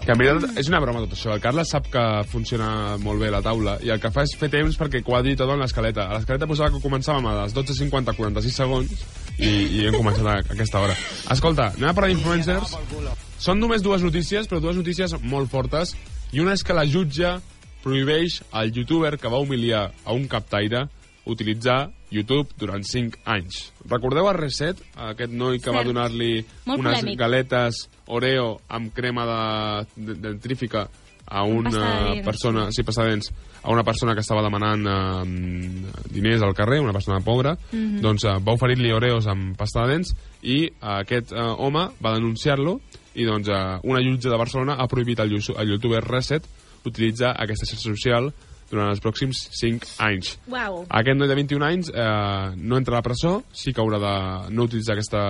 Que en veritat és una broma tot això. El Carles sap que funciona molt bé la taula i el que fa és fer temps perquè quadri tot en l'escaleta. A l'escaleta posava que començàvem a les 12.50, 46 segons i, i hem començat a, aquesta hora. Escolta, anem a parlar d'influencers. Són només dues notícies, però dues notícies molt fortes. I una és que la jutge prohibeix al youtuber que va humiliar a un captaire utilitzar YouTube durant 5 anys. Recordeu a Reset, aquest noi que Cert. va donar-li unes polèmic. galetes Oreo amb crema de, de, dentrífica a una persona, sí, pasta de dents, a una persona que estava demanant eh, diners al carrer, una persona pobra, Mhm. doncs eh, va oferir-li Oreos amb pasta de dents i eh, aquest eh, home va denunciar-lo i doncs eh, una jutge de Barcelona ha prohibit al, al youtuber Reset utilitzar aquesta xarxa social durant els pròxims 5 anys. Uau. Aquest noi de 21 anys eh, no entra a la presó, sí que haurà de no utilitzar aquesta,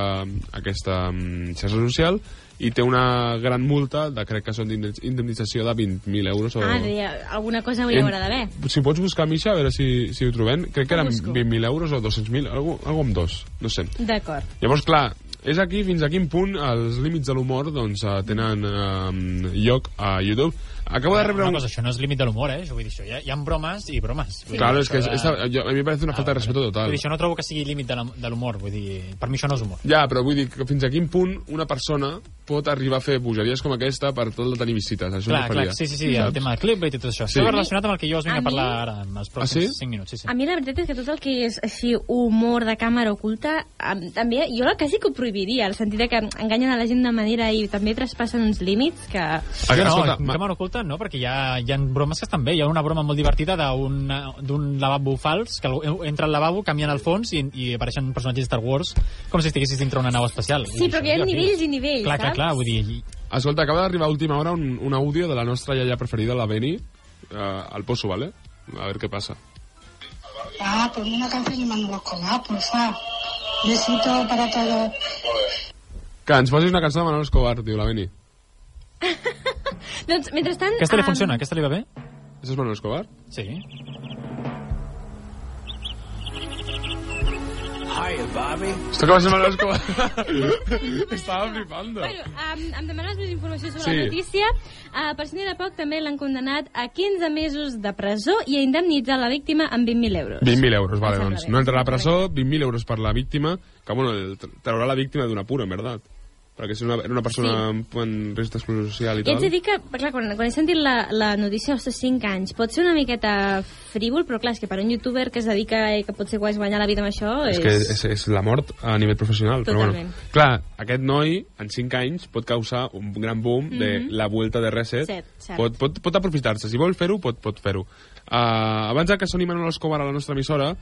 aquesta mm, xarxa social i té una gran multa de, crec que són d'indemnització de 20.000 euros. O... Ah, deia, alguna cosa hi haurà d'haver. Si pots buscar, Misha, a veure si, si ho trobem. Crec que eren busco. 20.000 euros o 200.000, algo, algo amb dos, no sé. D'acord. Llavors, clar, és aquí fins a quin punt els límits de l'humor doncs, eh, tenen eh, lloc a YouTube. Acabo de rebre Una un... cosa, això no és límit de l'humor, eh? Això, vull dir, això, hi, ha, hi ha bromes i bromes. Vull dir, Claro, és que és, de- és, jo, a mi me parece una falta de respeto Vull total. dir, això no trobo que sigui límit de de l'humor, vull dir, per mi això no és humor. Ja, però vull dir que fins a quin punt una persona pot arribar a fer bogeries com aquesta per tot el tenir visites. Això Clar, clar, sí, sí, sí, el tema de clickbait i tot això. Sí. Va relacionat amb el que jo us vinc A a, parlar mi- ara, en els Ah, pròxims sí? 5 minuts. Sí, sí. A mi la veritat és que tot el que és així humor de càmera oculta, em, també jo la quasi que ho prohibiria, al sentit que enganyen a la gent de manera i també traspassen uns límits que... Jo no, escolta, ma- càmera oculta no, perquè hi ha, hi ha bromes que estan bé. Hi ha una broma molt divertida d'un d'un lavabo fals, que entra al lavabo, canvien el fons i, i apareixen personatges de Star Wars com si estiguessis dintre una nau espacial. Sí, però que hi ha nivells i nivells, Clar, clar, saps? clar, vull dir... Escolta, acaba d'arribar a última hora un, un àudio de la nostra iaia preferida, la Beni. Uh, el poso, ¿vale? A ver qué pasa. Ah, ponme una canción de Manuel Escobar, porfa. Besito para todos. Que ens posis una cançó de Manolo Escobar, diu la Beni. Doncs, mentrestant... Aquesta li em, funciona? Aquesta li va bé? Això és Manolo Escobar? Sí. Esto que va ser Manolo Escobar. Estava flipando. Bueno, em, em demanes més informació sobre Sí. la notícia. Uh, per si n'hi ha de poc, també l'han condemnat a 15 mesos de presó i a indemnitzar la víctima amb 20.000 euros. 20.000 euros, vale, doncs. No entra a presó, 20.000 euros per la víctima, que, bueno, el- traurà la víctima d'un apuro, en verdad. Perquè si una, era una persona sí. en risc d'exclusió social i I tal... de dir que, clar, quan, quan he sentit la, la notícia dels 5 anys, pot ser una miqueta frívol, però clar, és que per un youtuber que es dedica i que pot ser guai guanyar la vida amb això... És que és, és la mort a nivell professional. Però Totalment. bueno, clar, aquest noi, en 5 anys, pot causar un gran boom de la vuelta de Reset. Cert, cert. Pot, pot, pot aprofitar-se. Si vol fer-ho, pot, pot fer-ho. Uh, abans que soni Manuel Escobar a la nostra emissora,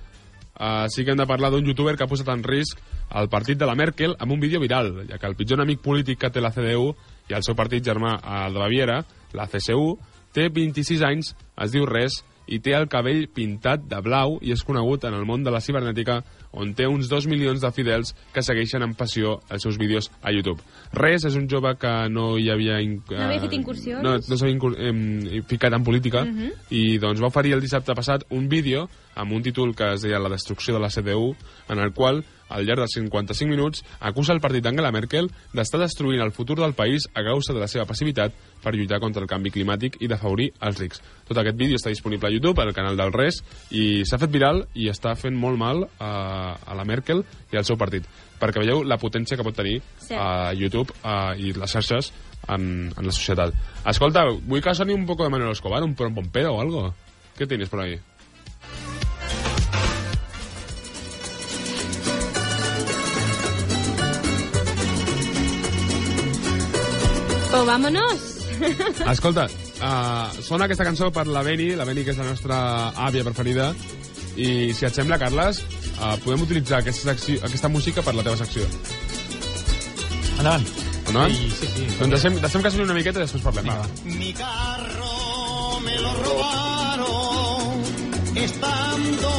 uh, sí que hem de parlar d'un youtuber que ha posat en risc el partit de la Merkel amb un vídeo viral, ja que el pitjor enemic polític que té la CDU i el seu partit germà el de Baviera, la CSU, té 26 anys, es diu Res, i té el cabell pintat de blau i és conegut en el món de la cibernètica on té uns 2 milions de fidels que segueixen amb passió els seus vídeos a YouTube. Res és un jove que no hi havia... In, No havia fet incursions? No, no s'havia incur- em, ficat en política Mhm. i doncs va oferir el dissabte passat un vídeo amb un títol que es deia La destrucció de la CDU, en el qual, al llarg de 55 minuts, acusa el partit d'Angela Merkel d'estar destruint el futur del país a causa de la seva passivitat per lluitar contra el canvi climàtic i d'afavorir els rics. Tot aquest vídeo està disponible a YouTube, al canal del Res, i s'ha fet viral i està fent molt mal a, a la Merkel i al seu partit. Perquè veieu la potència que pot tenir Cert. a YouTube uh, i les xarxes en, en la societat. Escolta, vull que soni un poco de Manuel Escobar, un pompero o algo. ¿Qué tienes por ahí? Oh, vámonos! Escolta, uh, sona aquesta cançó per la Beni, la Beni que és la nostra àvia preferida, i si et sembla, Carles, uh, podem utilitzar aquesta, secció, aquesta música per la teva secció. Endavant. Endavant? Sí, sí, sí. Doncs deixem, deixem que soni una miqueta i després parlem. Vinga, Va. va. Mi carro me lo robaron estando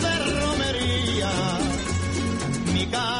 de romería. Mi carro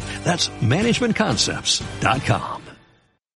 That's managementconcepts.com.